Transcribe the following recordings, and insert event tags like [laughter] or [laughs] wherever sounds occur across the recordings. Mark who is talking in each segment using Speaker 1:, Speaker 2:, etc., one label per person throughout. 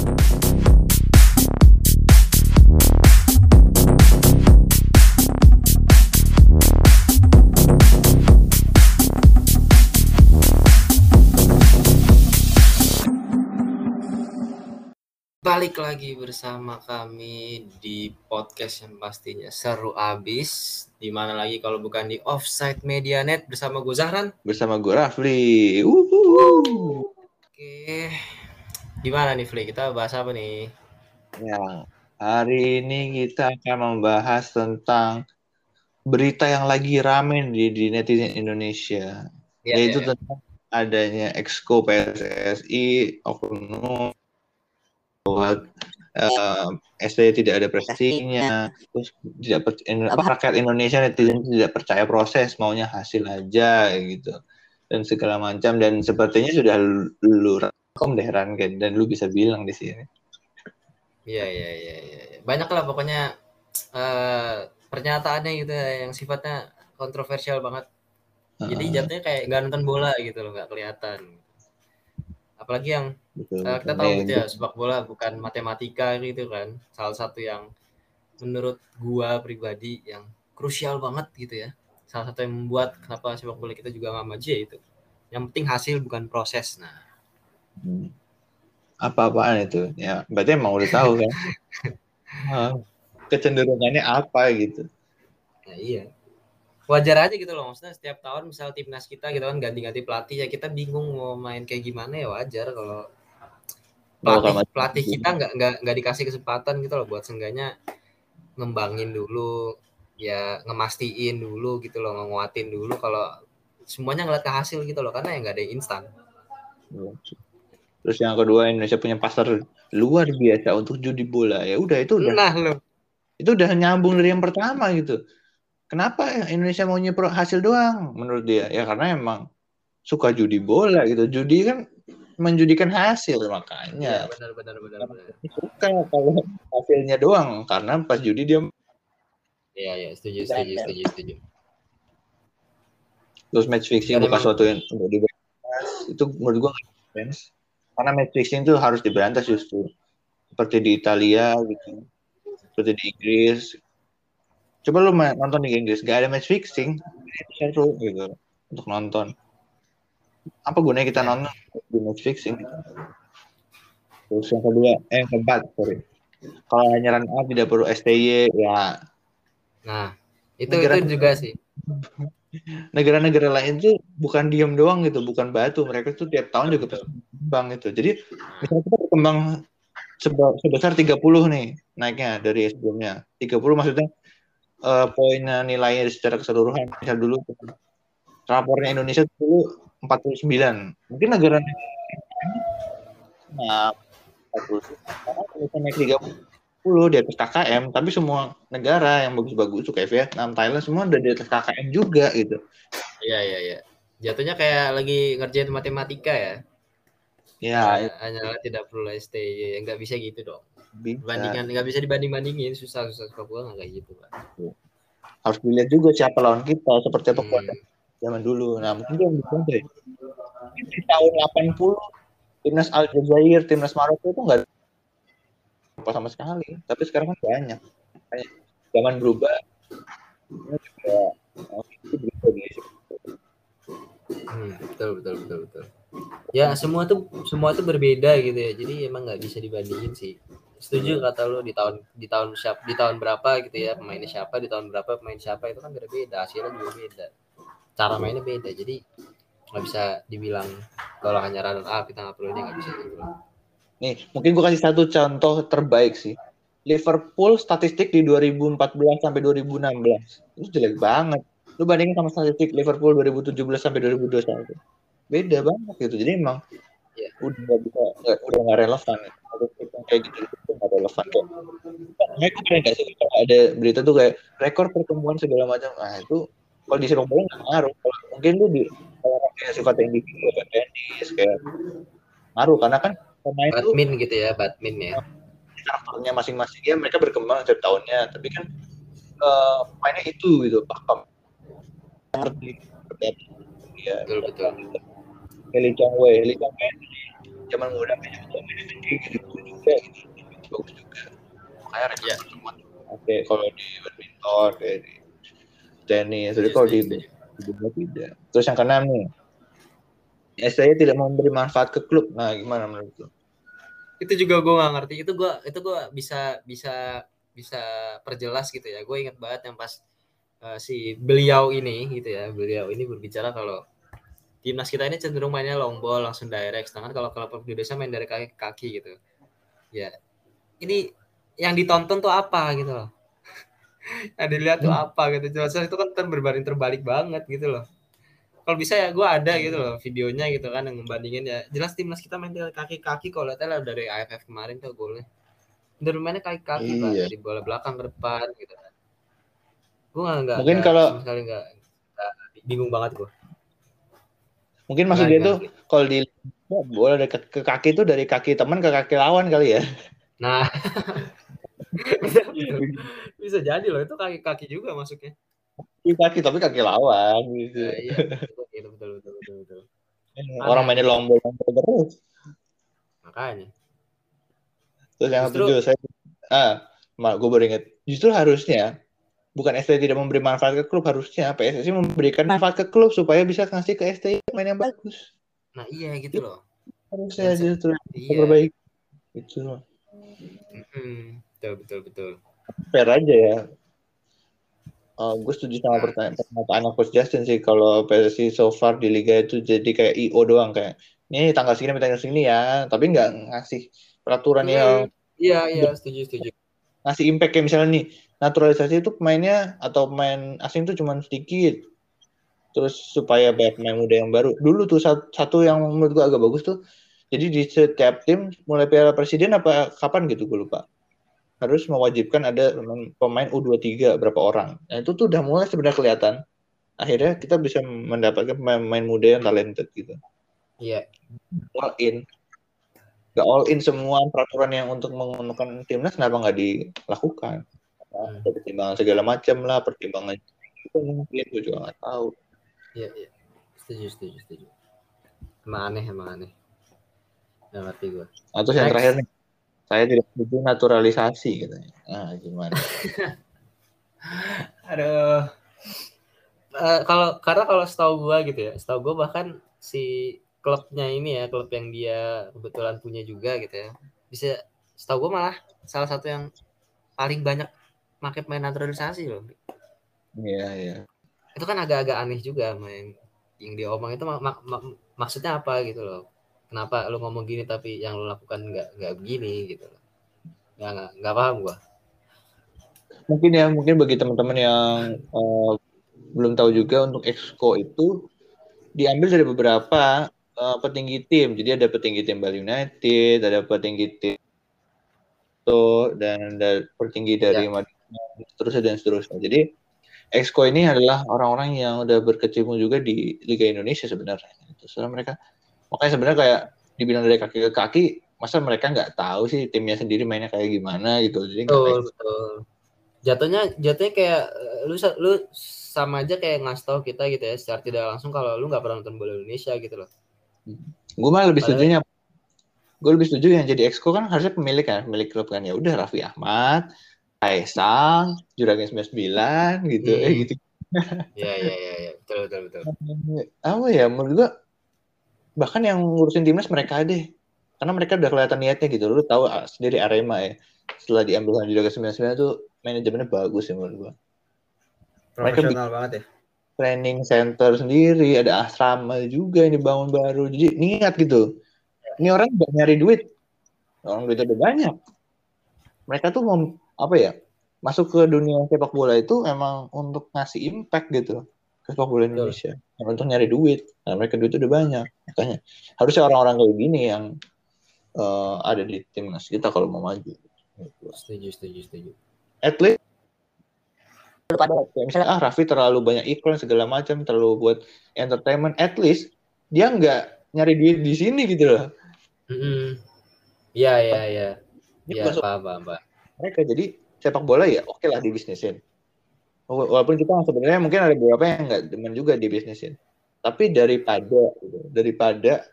Speaker 1: Balik lagi bersama kami di podcast yang pastinya seru abis. Di mana lagi kalau bukan di Offside Media Net bersama gue Zahran.
Speaker 2: bersama gue Rafli. Uhuhu.
Speaker 1: Oke, gimana nih Fli? Kita bahas apa nih?
Speaker 2: Ya, hari ini kita akan membahas tentang berita yang lagi rame di, di netizen Indonesia,
Speaker 1: Ya,
Speaker 2: yaitu
Speaker 1: ya, ya.
Speaker 2: tentang adanya exco PSSI oknum buat eh, SBY tidak ada prestasinya, terus tidak per- in- apa, rakyat Indonesia netizen tidak percaya proses, maunya hasil aja gitu dan segala macam dan sepertinya sudah lu, rangkum deh Ranken dan lu bisa bilang di sini.
Speaker 1: Iya, iya, iya, iya. Banyak lah pokoknya eh pernyataannya gitu ya, yang sifatnya kontroversial banget. Jadi
Speaker 2: Heeh,
Speaker 1: jatuhnya kayak nggak nonton bola gitu loh, nggak kelihatan. Apalagi yang
Speaker 2: betul,
Speaker 1: eh, kita
Speaker 2: betul.
Speaker 1: tahu gitu ya, sepak bola bukan matematika gitu kan. Salah satu yang menurut gua pribadi yang krusial banget gitu ya. Salah satu yang membuat kenapa sepak bola kita juga nggak maju ya itu. Yang penting hasil bukan proses. Nah.
Speaker 2: Apa-apaan itu? Ya, berarti emang udah tahu kan? [laughs] Ah, kecenderungannya apa gitu?
Speaker 1: nah iya. Wajar aja gitu loh. Maksudnya setiap tahun misal timnas kita gitu kan ganti-ganti pelatih ya kita bingung mau main kayak gimana ya wajar kalau pelatih pelatih kita nggak nggak nggak dikasih kesempatan gitu loh buat seenggaknya ngembangin dulu ya ngemastiin dulu gitu loh nguatin dulu kalau semuanya ngeliat ke hasil gitu loh karena ya nggak ada yang instan
Speaker 2: Terus yang kedua Indonesia punya pasar luar biasa untuk judi bola. Ya udah itu udah
Speaker 1: nah lo
Speaker 2: itu udah nyambung dari yang pertama gitu. Kenapa Indonesia maunya pro hasil doang menurut dia? Ya karena emang suka judi bola gitu. Judi kan menjudikan hasil
Speaker 1: ya
Speaker 2: makanya
Speaker 1: benar benar benar benar
Speaker 2: suka kalau hasilnya doang karena pas judi dia
Speaker 1: iya iya setuju setuju setuju setuju
Speaker 2: terus match fixing
Speaker 1: Dan
Speaker 2: bukan suatu yang untuk diberantas itu menurut gua sense. Karena match fixing itu harus diberantas justru seperti di Italia gitu. Seperti di Inggris. Coba lu nonton di Inggris. Gak ada match fixing. Itu seru gitu. Untuk nonton. Apa gunanya kita nonton di match fixing? Terus yang kedua eh yang keempat sorry. Kalau hanya run up tidak perlu STY ya.
Speaker 1: Nah itu itu juga sih
Speaker 2: negara-negara lain tuh bukan diem doang gitu, bukan batu. Mereka tuh tiap tahun juga berkembang gitu. Jadi misalnya kita berkembang sebesar 30 nih naiknya dari sebelumnya. 30 maksudnya eh, poinnya nilainya secara keseluruhan. Misal dulu rapornya Indonesia dulu 49. Mungkin negara nah 40 sekarang bisa naik 30 di atas KKM, tapi semua negara yang bagus-bagus tuh kayak Vietnam, Thailand semua udah di atas KKM juga gitu.
Speaker 1: iya iya iya jatuhnya kayak lagi ngerjain matematika ya
Speaker 2: Ya,
Speaker 1: Hanya- hanyalah tidak perlu STY ya nggak bisa gitu dong
Speaker 2: bisa.
Speaker 1: bandingan nggak bisa dibanding bandingin susah susah sepak bola nggak kayak gitu pak
Speaker 2: harus dilihat juga siapa lawan kita, seperti apa
Speaker 1: Hmm.
Speaker 2: zaman dulu. Nah, mungkin dia deh. Di tahun 80, timnas Aljazair, timnas Maroko itu nggak apa sama sekali. Tapi sekarang kan banyak. Kayak zaman berubah. Ini juga, oh, itu berubah.
Speaker 1: Hmm, betul betul betul betul. Ya semua tuh semua tuh berbeda gitu ya. Jadi emang nggak bisa dibandingin sih. Setuju kata lu di tahun di tahun siapa di tahun berapa gitu ya pemainnya siapa di tahun berapa pemain siapa itu kan berbeda hasilnya juga beda. Cara mainnya beda. Jadi nggak bisa dibilang kalau hanya runner up kita nggak perlu ini nggak bisa gitu.
Speaker 2: Nih, mungkin gue kasih satu contoh terbaik sih. Liverpool statistik di 2014 sampai 2016 itu jelek banget. Lu bandingin sama statistik Liverpool 2017 sampai 2021. Beda banget gitu. Jadi emang
Speaker 1: Iya.
Speaker 2: udah nggak bisa nggak, udah nggak relevan. Statistik yang kayak gitu itu nggak relevan kayak nggak sih ada berita tuh kayak rekor pertemuan segala macam. Ah itu kalau di sepak bola nggak ngaruh. Kalau mungkin lu di kalau kayak sifatnya individu kayak tenis kayak ngaruh karena kan pemain tuh
Speaker 1: Badmin gitu ya, badmin ya.
Speaker 2: karakternya masing-masing. Ya mereka berkembang setiap tahunnya. Tapi kan eh, mainnya itu gitu paham ngerti. Seperti apa ya
Speaker 1: Betul. Betul.
Speaker 2: Heli Chong Wei Heli Chong Wei. Zaman muda gede gitu juga gitu. Bagus juga. Makanya
Speaker 1: Iya.
Speaker 2: cuma oke kalau di badminton kayak di tenis jadi
Speaker 1: Setuju,
Speaker 2: kalau di bola tidak. Terus yang keenam nih STY tidak memberi manfaat ke klub. Nah gimana menurut lu?
Speaker 1: Itu juga gue nggak ngerti. Itu gue itu gue bisa bisa bisa perjelas gitu ya. Gue ingat banget yang pas eh, si beliau ini gitu ya. Beliau ini berbicara kalau timnas kita ini cenderung mainnya long ball langsung direct. Sedangkan kalau klub Indonesia main dari kaki ke kaki gitu. Ya ini yang ditonton tuh apa gitu loh. [laughs] Yang dilihat tuh apa gitu. Jelas itu kan berbanding terbalik banget gitu loh kalau bisa ya gue ada gitu loh videonya gitu kan yang membandingin ya. Jelas timnas kita main dari kaki kaki kalau lihat lah dari AFF kemarin tuh golnya. Dari mainnya kaki kaki pak
Speaker 2: Iya.
Speaker 1: dari bola belakang ke depan gitu kan. Gue nggak nggak
Speaker 2: Mungkin kalau-
Speaker 1: sekali nggak bingung banget gue
Speaker 2: mungkin maksud
Speaker 1: Gimana,
Speaker 2: dia tuh kalau di bola dari ke, ke kaki itu dari kaki teman ke kaki lawan kali ya.
Speaker 1: Nah. Bisa, [laughs] bisa jadi loh itu kaki kaki juga masuknya.
Speaker 2: Di kaki tapi kaki lawan gitu.
Speaker 1: Nah, iya betul, betul betul betul betul, betul.
Speaker 2: Orang mainnya long ball long ball terus
Speaker 1: makanya
Speaker 2: Terus yang
Speaker 1: Justru-
Speaker 2: ketujuh saya ah, mak gue baru ingat. Justru harusnya bukan STI tidak memberi manfaat ke klub, harusnya PSSI memberikan manfaat ke klub supaya bisa ngasih ke STI main yang bagus.
Speaker 1: nah iya gitu loh
Speaker 2: Harusnya
Speaker 1: Iya.
Speaker 2: justru
Speaker 1: iya
Speaker 2: perbaiki. Itu
Speaker 1: Mm-mm. betul betul betul
Speaker 2: fair aja ya. Uh, gue setuju sama pertanyaan pertanyaan Coach Justin sih. Kalau PSSI so far di liga itu jadi kayak IO doang kayak ini tanggal segini tanggal segini ya, tapi nggak ngasih peraturan yang
Speaker 1: iya iya setuju setuju.
Speaker 2: Ngasih impact kayak misalnya nih naturalisasi itu pemainnya atau pemain asing tuh cuma sedikit. Terus supaya banyak pemain muda yang baru. Dulu tuh sat- satu yang menurut gua agak bagus tuh jadi di setiap tim mulai piala presiden apa kapan gitu gue lupa harus mewajibkan ada pemain- pemain U23 berapa orang. Nah itu tuh udah mulai sebenarnya kelihatan. Akhirnya kita bisa mendapatkan pemain-pemain muda yang talented gitu.
Speaker 1: Iya.
Speaker 2: All in. Gak all in semua peraturan yang untuk menggunakan timnas kenapa nggak dilakukan?
Speaker 1: Hmm.
Speaker 2: ada pertimbangan segala macam lah pertimbangan itu mungkin gue juga nggak tahu.
Speaker 1: Iya iya. Setuju setuju setuju. Emang aneh emang aneh. Nggak ngerti gue
Speaker 2: atau yang terakhir nih saya tidak setuju naturalisasi katanya ah gimana [laughs]
Speaker 1: Aduh. Eh, kalau karena kalau setahu gua gitu ya, setahu gua bahkan si klubnya ini ya, klub yang dia kebetulan punya juga gitu ya. Bisa setahu gua malah salah satu yang paling banyak pakai pemain naturalisasi loh.
Speaker 2: iya iya
Speaker 1: Itu kan agak-agak aneh juga main yang dia omong itu mak- mak- mak- maksudnya apa gitu loh. Kenapa lu ngomong gini tapi yang lu lakukan nggak nggak begini gitu. Nggak nggak nggak paham gua.
Speaker 2: mungkin ya mungkin bagi teman-teman yang eh, belum tahu juga untuk exco itu diambil dari beberapa eh, petinggi tim. Jadi ada petinggi tim Bali United ada petinggi tim itu dan ada petinggi dari Madinah seterusnya dan seterusnya. Jadi exco ini adalah orang-orang yang udah berkecimpung juga di Liga Indonesia sebenarnya. Itu mereka makanya sebenarnya kayak dibilang dari kaki ke kaki masa mereka nggak tahu sih timnya sendiri mainnya kayak gimana gitu jadi
Speaker 1: Betul, betul. Jatuhnya jatuhnya kayak eh, lu lu sama aja kayak ngasih tahu kita gitu ya secara tidak langsung kalau lu nggak pernah nonton bola Indonesia gitu loh.
Speaker 2: Gue malah lebih setuju gue lebih setuju yang jadi exco kan harusnya pemilik kan, pemilik klub kan ya udah Raffi Ahmad, Kaisang, Juragan 99 gitu,
Speaker 1: Hmm.
Speaker 2: eh gitu.
Speaker 1: Iya iya iya ya. betul betul betul. [laughs]
Speaker 2: Apa ya menurut gue bahkan yang ngurusin timnas mereka deh. Karena mereka udah kelihatan niatnya gitu. Lu tahu ah, sendiri Arema ya. Setelah diambil sama Juragan 99 tuh manajemennya bagus ya menurut gue. Mereka
Speaker 1: Profesional banget ya.
Speaker 2: Training center sendiri, ada asrama juga yang dibangun baru. Jadi niat gitu. Ini orang nggak nyari duit. Orang duitnya udah banyak. Mereka tuh mau apa ya? Masuk ke dunia sepak bola itu emang untuk ngasih impact gitu sepak bola Indonesia. Bukan untuk nyari duit. Nah, mereka duit udah banyak. Makanya harusnya orang-orang kayak gini yang eh, ada di timnas kita kalau mau maju.
Speaker 1: Setuju setuju setuju.
Speaker 2: At least misalnya ah Raffi terlalu banyak iklan segala macam terlalu buat entertainment at least dia nggak nyari duit di sini gitu loh.
Speaker 1: Iya iya iya.
Speaker 2: Dia
Speaker 1: Iya
Speaker 2: masuk
Speaker 1: paham paham paham.
Speaker 2: mereka jadi sepak bola ya oke lah dibisnisin walaupun kita sebenarnya mungkin ada beberapa yang nggak demen juga dibisnisin tapi daripada gitu, daripada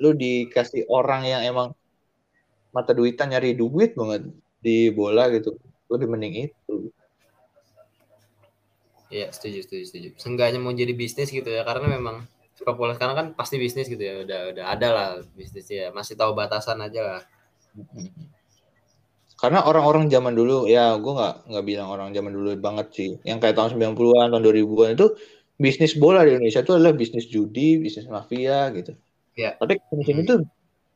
Speaker 2: lu dikasih orang yang emang mata duitan nyari duit banget di bola gitu lebih mending itu.
Speaker 1: Iya, setuju, setuju, setuju. Seenggaknya mau jadi bisnis gitu ya, karena memang sepak bola sekarang kan pasti bisnis gitu ya, udah udah ada lah bisnis ya, masih tahu batasan aja lah.
Speaker 2: Karena orang-orang zaman dulu ya gue nggak nggak bilang orang zaman dulu banget sih. Yang kayak tahun 90-an tahun 2000-an itu bisnis bola di Indonesia itu adalah bisnis judi bisnis mafia gitu.
Speaker 1: Iya.
Speaker 2: tapi di sini tuh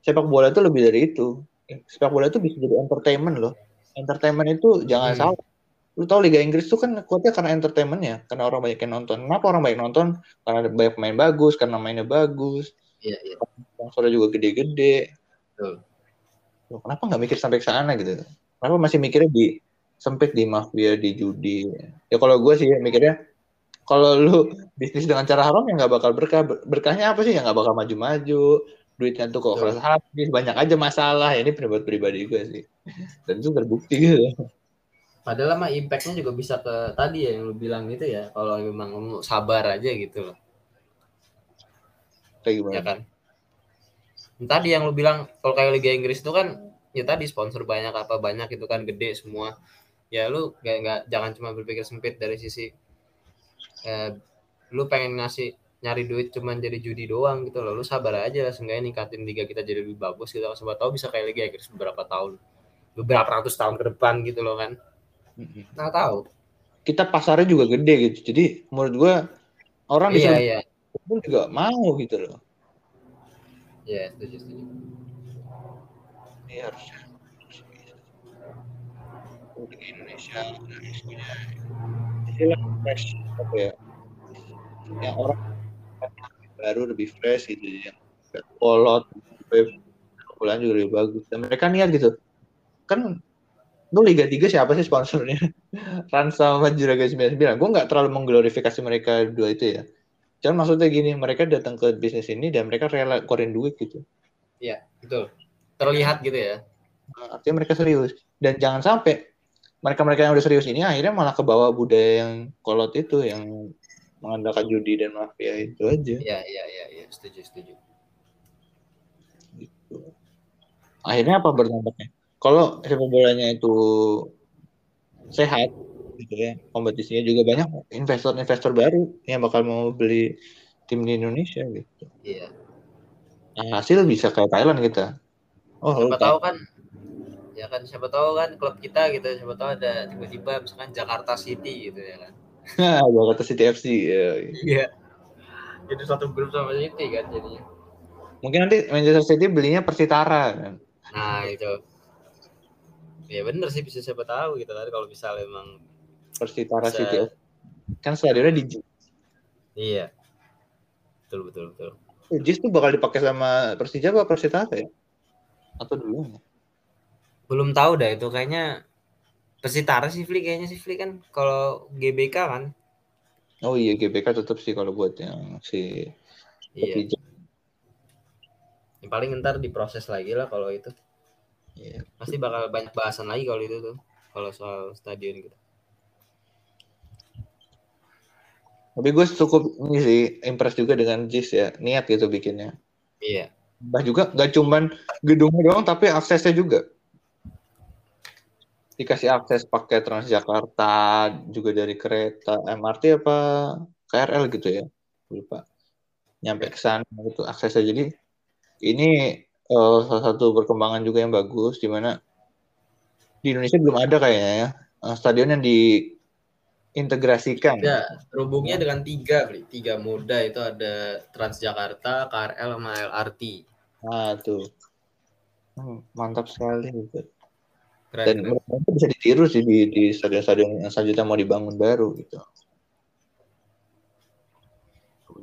Speaker 2: sepak bola itu lebih dari itu. Sepak bola itu bisa jadi entertainment loh. Entertainment itu jangan
Speaker 1: Hmm.
Speaker 2: salah. Lu tahu Liga Inggris tuh kan kuatnya karena entertainmentnya. Karena orang banyak yang nonton. Kenapa orang banyak nonton? Karena ada banyak pemain bagus karena mainnya bagus.
Speaker 1: Iya, iya.
Speaker 2: sponsornya juga gede-gede.
Speaker 1: Betul.
Speaker 2: Loh, kenapa nggak mikir sampai ke sana gitu? Kenapa masih mikirnya di sempit di mafia di judi? Ya kalau gue sih mikirnya kalau lu bisnis dengan cara haram ya nggak bakal berkah. Ber- berkahnya apa sih? Ya nggak bakal maju-maju. Duitnya tuh kok keras habis. Banyak aja masalah. Ya ini pendapat pribadi gue sih. Dan itu terbukti gitu.
Speaker 1: Padahal mah impact-nya juga bisa ke tadi ya yang lu bilang gitu ya, kalau memang lu sabar aja gitu loh,
Speaker 2: kayak gimana?
Speaker 1: Ya kan? Tadi yang lu bilang kalau kayak Liga Inggris itu kan ya tadi sponsor banyak apa banyak itu kan gede semua. Ya lu nggak nggak jangan cuma berpikir sempit dari sisi eh, lu pengen ngasih nyari duit cuman jadi judi doang gitu loh. Lu sabar aja seenggaknya ningkatin liga kita jadi lebih bagus gitu. Siapa tahu bisa kayak Liga Inggris beberapa tahun beberapa ratus tahun ke depan gitu loh kan. Nah tahu.
Speaker 2: kita pasarnya juga gede gitu jadi menurut gue orang
Speaker 1: Iya
Speaker 2: disuruh
Speaker 1: iya.
Speaker 2: pun juga mau gitu loh
Speaker 1: Iya, setuju setuju.
Speaker 2: Ini Republik Indonesia harus punya istilah fresh apa ya? Yang orang baru lebih fresh gitu yang nggak kolot bulan juga lebih bagus. Dan mereka niat gitu. Kan lu Liga 3 siapa sih sponsornya? [laughs] Rans sama Juragan 99 gue nggak terlalu mengglorifikasi mereka dua itu ya. Cuman maksudnya gini mereka datang ke bisnis ini dan mereka rela keluarin duit gitu.
Speaker 1: Iya, betul. Terlihat gitu ya.
Speaker 2: Nah, artinya mereka serius dan jangan sampai mereka-mereka yang udah serius ini akhirnya malah ke bawah budaya yang kolot itu yang mengandalkan judi dan mafia itu aja
Speaker 1: Iya, iya, iya, iya, setuju, setuju.
Speaker 2: gitu. akhirnya apa berdampaknya kalau sepak bolanya itu sehat gitu ya kompetisinya juga banyak investor-investor baru yang bakal mau beli tim di Indonesia gitu
Speaker 1: Iya.
Speaker 2: nah, hasil bisa kayak Thailand kita oh
Speaker 1: Siapa
Speaker 2: lupa.
Speaker 1: tahu kan ya kan siapa tahu kan klub kita gitu siapa tahu ada tiba-tiba misalkan Jakarta City gitu ya kan. [laughs]
Speaker 2: Jakarta City FC ya.
Speaker 1: Iya. Jadi satu grup sama City kan jadinya.
Speaker 2: mungkin nanti Manchester City belinya Persitara kan
Speaker 1: Nah, itu. Ya bener sih bisa siapa tahu gitu kan kalau misalnya emang
Speaker 2: Persitara
Speaker 1: Bisa.
Speaker 2: City kan stadionnya di
Speaker 1: iya. Betul betul betul.
Speaker 2: Jis tuh bakal dipakai sama Persija apa Persitara ya atau dulu
Speaker 1: Belum tahu dah itu kayaknya Persitara sih Fli kayaknya sih Fli kan kalau GBK kan.
Speaker 2: oh iya GBK tetap sih kalau buat yang si
Speaker 1: Iya. Yang paling ntar diproses lagi lah kalau itu.
Speaker 2: Iya.
Speaker 1: Pasti bakal banyak bahasan lagi kalau itu tuh. Kalau soal stadion gitu.
Speaker 2: Tapi gue cukup ini sih impress juga dengan Jis ya niat gitu bikinnya.
Speaker 1: Iya.
Speaker 2: Bah juga nggak cuman gedungnya doang tapi aksesnya juga. Dikasih akses pakai Transjakarta juga dari kereta MRT apa KRL gitu ya lupa. Nyampe ke sana gitu aksesnya jadi ini eh, salah satu perkembangan juga yang bagus di mana di Indonesia belum ada kayaknya ya eh, stadion yang diintegrasikan.
Speaker 1: Ya, terhubungnya dengan tiga, Bli. tiga moda itu ada Transjakarta, KRL, sama LRT.
Speaker 2: Nah, tuh. Hmm, mantap sekali gitu.
Speaker 1: Keren,
Speaker 2: Dan
Speaker 1: keren.
Speaker 2: bisa ditiru sih di, di stadion-stadion yang selanjutnya mau dibangun baru gitu.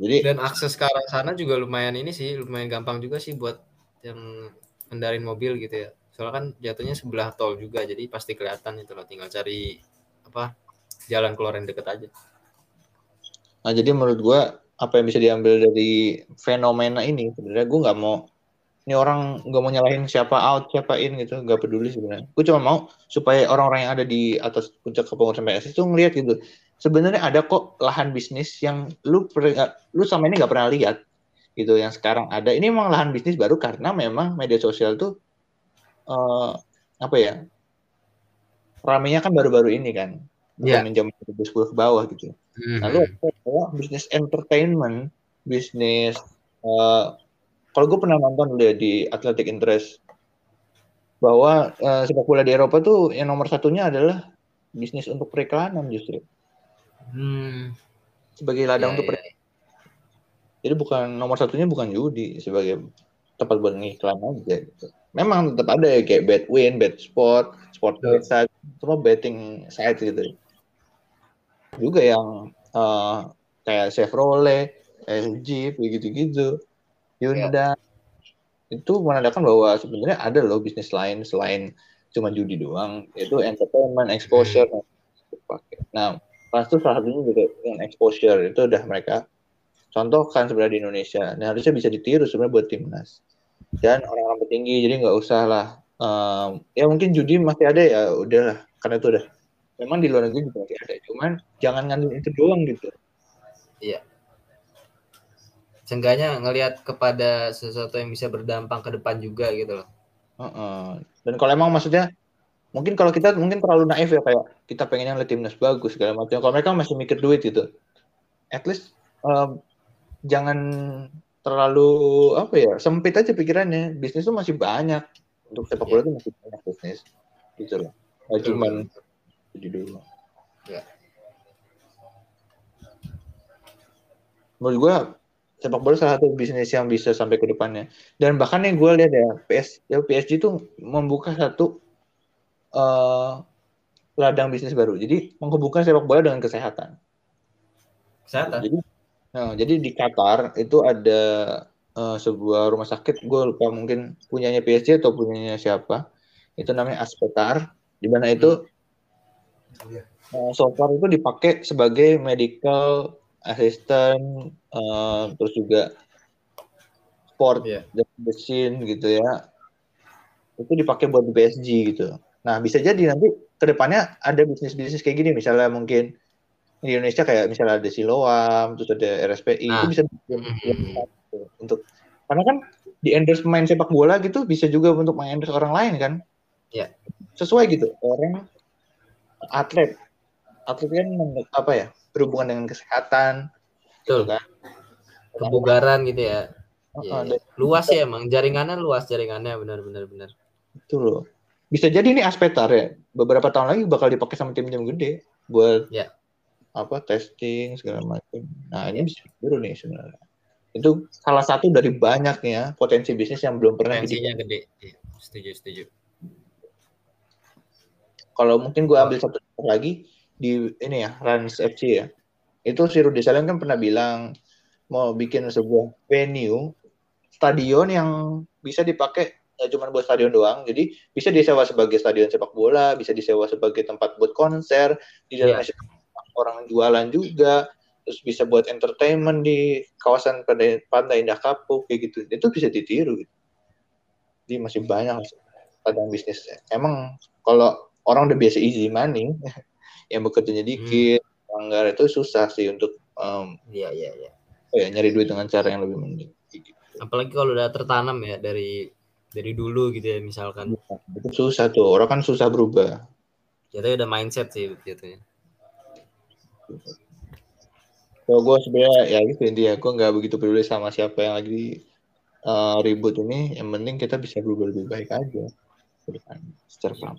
Speaker 2: Jadi
Speaker 1: Dan akses ke arah sana juga lumayan ini sih, lumayan gampang juga sih buat yang kendarin mobil gitu ya. Soalnya kan jatuhnya sebelah tol juga, jadi pasti kelihatan itu loh. Tinggal cari apa jalan keluar yang deket aja.
Speaker 2: Nah, jadi menurut gua apa yang bisa diambil dari fenomena ini sebenarnya gua nggak mau ini orang nggak mau nyalahin siapa out siapa in gitu nggak peduli sebenarnya. Gue cuma mau supaya orang-orang yang ada di atas puncak kepengurusan PSSI itu ngelihat gitu sebenarnya ada kok lahan bisnis yang lu per- lu sama ini nggak pernah lihat gitu yang sekarang ada. Ini memang lahan bisnis baru karena memang media sosial tuh uh, apa ya ramenya kan baru-baru ini kan
Speaker 1: Iya.
Speaker 2: bukan yeah. 2010 ke bawah gitu
Speaker 1: Mhm.
Speaker 2: lalu ada bisnis entertainment bisnis uh, kalau gue pernah nonton dulu ya di Athletic Interest bahwa uh, sepak bola di Eropa tuh yang nomor satunya adalah bisnis untuk periklanan justru
Speaker 1: Hmm.
Speaker 2: sebagai ladang
Speaker 1: Iya,
Speaker 2: untuk
Speaker 1: iya.
Speaker 2: Jadi bukan nomor satunya bukan judi sebagai tempat buat ngiklan aja gitu. Memang tetap ada ya kayak bet win, bet sport, sport site, semua betting site gitu. Juga yang eh, kayak Chevrolet, LG, gitu-gitu, Hyundai. Itu menandakan bahwa sebenarnya ada loh bisnis lain selain cuma judi doang, yaitu entertainment, exposure. dipakai. Nah, Trans itu salah satunya juga yang exposure itu udah mereka contohkan sebenarnya di Indonesia. Nah harusnya bisa ditiru sebenarnya buat timnas dan orang-orang petinggi. Jadi nggak usah lah. em, ya mungkin judi masih ada ya udahlah karena itu udah memang di luar negeri juga ada. Cuman jangan ngandelin itu doang gitu.
Speaker 1: Seenggaknya ngelihat kepada sesuatu yang bisa berdampak ke depan juga gitu loh.
Speaker 2: Heeh. Dan kalau emang maksudnya mungkin kalau kita mungkin terlalu naif ya kayak kita pengen yang timnas bagus segala macam. Kalau mereka masih mikir duit gitu, at least em, jangan terlalu apa ya sempit aja pikirannya. Bisnis tuh masih banyak untuk sepak bola tuh masih banyak bisnis gitu loh.
Speaker 1: Betul,
Speaker 2: cuman. Jadi dulu.
Speaker 1: Ya.
Speaker 2: Menurut gua sepak bola salah satu bisnis yang bisa sampai ke depannya. Dan bahkan yang gue lihat ya PS ya PSG tuh membuka satu eh ladang bisnis baru. Jadi menghubungkan sepak bola dengan kesehatan.
Speaker 1: Kesehatan.
Speaker 2: Jadi, nah, jadi di Qatar itu ada eh, sebuah rumah sakit, gue lupa mungkin punyanya PSG atau punyanya siapa. Itu namanya Aspetar, di mana itu Eh, so far itu dipakai sebagai medical assistant, eh, terus juga sport
Speaker 1: Iya.
Speaker 2: dan mesin gitu ya. Itu dipakai buat PSG gitu. Nah, bisa jadi nanti ke depannya ada bisnis-bisnis kayak gini, misalnya mungkin di Indonesia kayak misalnya ada Siloam, terus ada RSPI,
Speaker 1: Nah.
Speaker 2: itu bisa
Speaker 1: Mhm.
Speaker 2: untuk karena kan di endorse pemain sepak bola gitu bisa juga untuk mengendorse orang lain kan?
Speaker 1: Iya.
Speaker 2: Sesuai gitu orang atlet atlet kan apa ya berhubungan dengan kesehatan gitu
Speaker 1: Betul.
Speaker 2: kan?
Speaker 1: Kebugaran gitu ya. Iya. Luas ya emang jaringannya luas jaringannya benar-benar benar.
Speaker 2: itu loh. Bisa jadi ini Aspetar ya beberapa tahun lagi bakal dipakai sama tim-tim gede buat
Speaker 1: Iya.
Speaker 2: apa testing segala macam. Nah ini bisa ditiru nih sebenarnya. Itu salah satu dari banyaknya potensi bisnis yang belum pernah
Speaker 1: Potensinya gede. Iya, setuju setuju.
Speaker 2: Kalau mungkin gue ambil satu contoh lagi di ini ya Rans FC ya. Itu si Rudy Salim kan pernah bilang mau bikin sebuah venue stadion yang bisa dipakai ya cuma buat stadion doang. Jadi bisa disewa sebagai stadion sepak bola bisa disewa sebagai tempat buat konser di dalamnya orang jualan juga terus bisa buat entertainment di kawasan pantai, pantai Indah Kapuk kayak gitu. Itu bisa ditiru gitu. jadi masih banyak ladang bisnis emang kalau orang udah biasa easy money [laughs] yang bekerjanya dikit anggar itu susah sih untuk um,
Speaker 1: Iya iya iya.
Speaker 2: ya, nyari duit dengan cara yang lebih mending gitu.
Speaker 1: Apalagi kalau udah tertanam ya dari dari dulu gitu ya misalkan.
Speaker 2: itu susah tuh orang kan susah berubah
Speaker 1: Jatuhnya udah mindset sih jatuhnya.
Speaker 2: kalau gue sebenarnya ya gitu intinya gue nggak begitu peduli sama siapa yang lagi uh, ribut ini yang penting kita bisa berubah lebih baik aja ke depan secara pelan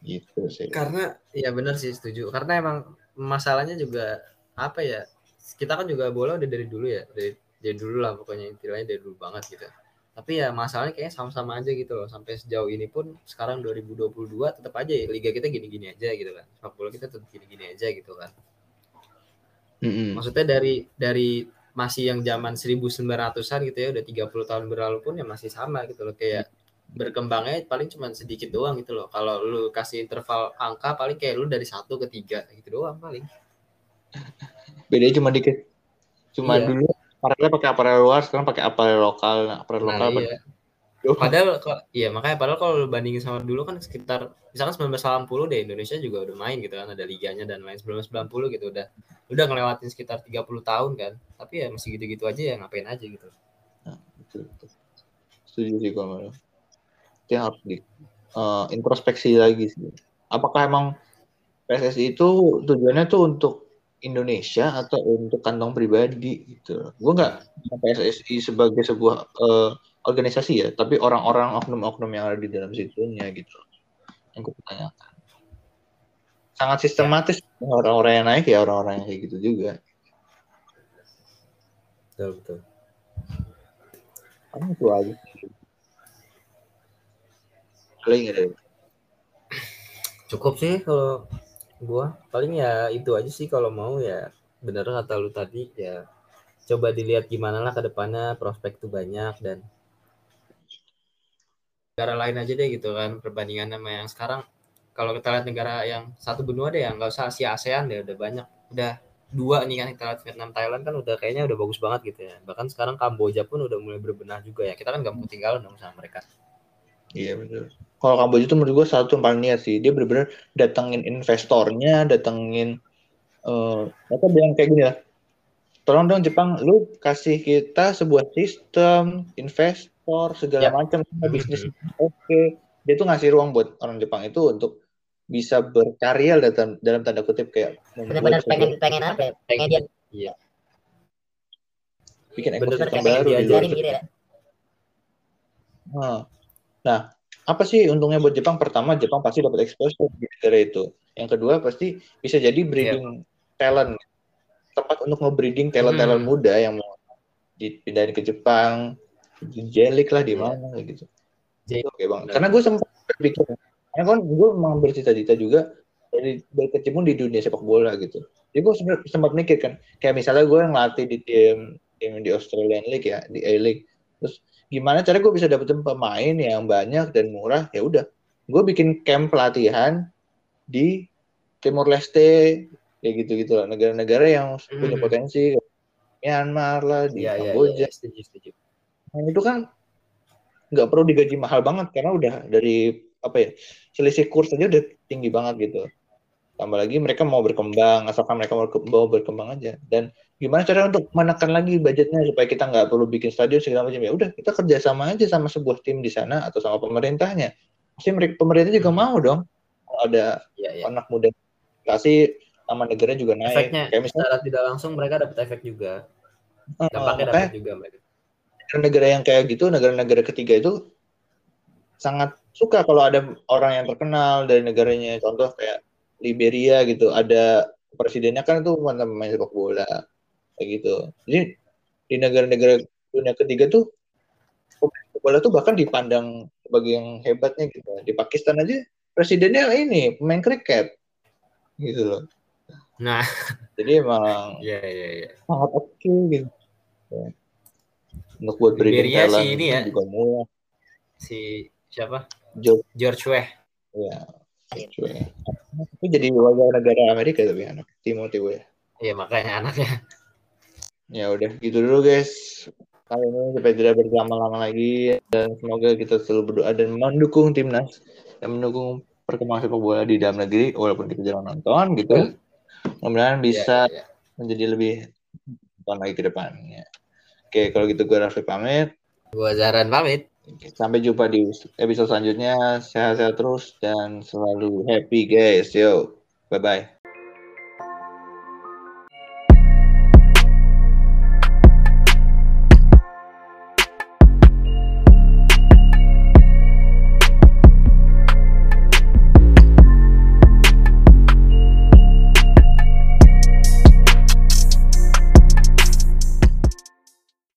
Speaker 2: gitu sih
Speaker 1: Karena ya benar sih setuju. Karena emang masalahnya juga apa ya? Kita kan juga bola udah dari dulu ya, dari dari dulu lah pokoknya intinya dari dulu banget gitu. Tapi ya masalahnya kayaknya sama-sama aja gitu loh. Sampai sejauh ini pun sekarang 2022 tetap aja ya liga kita gini-gini aja gitu kan. Sepak bola kita tetap gini-gini aja gitu kan.
Speaker 2: Mm-mm.
Speaker 1: Maksudnya dari dari masih yang zaman 1900-an gitu ya udah 30 tahun berlalu pun ya masih sama gitu loh kayak berkembangnya paling cuma sedikit doang gitu loh. Kalau lu kasih interval angka paling kayak lu dari satu ke tiga gitu doang paling.
Speaker 2: bedanya cuma dikit cuma
Speaker 1: Iya.
Speaker 2: dulu aparelnya pakai aparel luar sekarang pakai aparel lokal nah, aparel
Speaker 1: Nah,
Speaker 2: lokal
Speaker 1: iya. Padahal kok iya makanya padahal kalau lu bandingin sama dulu kan sekitar misalkan 1980 deh Indonesia juga udah main gitu kan ada liganya dan lain 1990 gitu udah udah ngelewatin sekitar 30 tahun kan. Tapi ya masih gitu-gitu aja ya ngapain aja gitu.
Speaker 2: Betul, betul. setuju sih kalau yang harus di uh, introspeksi lagi sih. Apakah emang PSSI itu tujuannya tuh untuk Indonesia atau untuk kantong pribadi gitu. Gue nggak PSSI sebagai sebuah uh, organisasi ya, tapi orang-orang oknum-oknum yang ada di dalam situnya gitu. Yang gue tanyakan. Sangat sistematis ya. orang-orang yang naik ya orang-orang yang kayak gitu juga.
Speaker 1: Betul betul.
Speaker 2: Kamu itu aja. Paling ada.
Speaker 1: Cukup sih kalau gua. Paling ya itu aja sih kalau mau ya. Bener kata lu tadi ya coba dilihat gimana lah ke depannya prospek tuh banyak dan negara lain aja deh gitu kan perbandingan sama yang sekarang. Kalau kita lihat negara yang satu benua deh yang nggak usah Asia ASEAN deh udah banyak. Udah dua nih kan kita lihat Vietnam Thailand kan udah kayaknya udah bagus banget gitu ya. Bahkan sekarang Kamboja pun udah mulai berbenah juga ya. Kita kan gak mau tinggal dong sama mereka
Speaker 2: Iya betul. Kalau Kamboja itu menurut gue satu yang paling niat sih. Dia benar-benar datengin investornya, datengin uh, apa bilang kayak gini lah. Tolong dong Jepang, lu kasih kita sebuah sistem, investor, segala ya. macam bisnis. Oke, okay. dia tuh ngasih ruang buat orang Jepang itu untuk bisa berkarya dalam dalam tanda kutip kayak
Speaker 3: benar-benar pengen pengen apa ya? pengen dia
Speaker 1: iya
Speaker 2: bikin ekosistem baru luar gitu ya. Nah, Nah, apa sih untungnya buat Jepang? Pertama, Jepang pasti dapat exposure di negara itu. Yang kedua, pasti bisa jadi breeding yeah. talent. Tepat untuk nge-breeding talent-talent hmm. muda yang mau dipindahin ke Jepang, di Jelik lah di iya. mana yeah. gitu. Oke okay, bang. Karena gue sempat berpikir, karena kan gue memang bercita-cita juga dari dari kecimpung di dunia sepak bola gitu. Jadi gue sempat, sempat mikir kan, kayak misalnya gue yang latih di tim tim di Australian League ya, di A League. Terus gimana cara gue bisa dapetin pemain yang banyak dan murah? Ya udah gue bikin camp pelatihan di Timur Leste kayak gitu gitu lah. Negara-negara yang hmm. punya potensi Myanmar lah di ya, Kamboja. ya, ya, Nah, itu kan nggak perlu digaji mahal banget karena udah dari apa ya selisih kurs aja udah tinggi banget gitu tambah lagi mereka mau berkembang asalkan mereka mau berkembang aja. Dan gimana cara untuk menekan lagi budgetnya supaya kita nggak perlu bikin stadion segala macam? Ya udah kita kerjasama aja sama sebuah tim di sana atau sama pemerintahnya. Pasti mereka pemerintah juga mau dong. Ada ya, ya. anak muda kasih sama negara juga naik.
Speaker 1: Efeknya kayak misalnya secara tidak langsung mereka dapat efek juga. Dampaknya uh, dapat juga mereka.
Speaker 2: negara yang kayak gitu negara-negara ketiga itu sangat suka kalau ada orang yang terkenal dari negaranya. Contoh kayak Liberia gitu ada presidennya kan itu mantan pemain sepak bola kayak gitu. Jadi di negara-negara dunia ketiga tuh bola tuh bahkan dipandang sebagai yang hebatnya gitu. Di Pakistan aja presidennya ini pemain kriket gitu loh.
Speaker 1: Nah.
Speaker 2: Jadi emang [laughs]
Speaker 1: ya ya ya
Speaker 2: sangat oke okay, gitu. Ya. untuk buat
Speaker 1: breeding talent si ini ya. juga murah. Si siapa? George. George Weah.
Speaker 2: Ya itu jadi warga negara Amerika tapi anak Timothy Weah
Speaker 1: iya makanya anaknya.
Speaker 2: Ya udah gitu dulu guys. Kali ini supaya tidak berlama-lama lagi dan semoga kita selalu berdoa dan mendukung timnas dan mendukung perkembangan sepak bola di dalam negeri walaupun kita jarang nonton gitu. Mudah-mudahan iya, bisa yeah, yeah. menjadi lebih nonton lagi ke depannya. Oke kalau gitu gue Raffi pamit.
Speaker 1: Gue Zaran pamit
Speaker 2: sampai jumpa di episode selanjutnya. Sehat-sehat terus dan selalu happy guys. Yo bye bye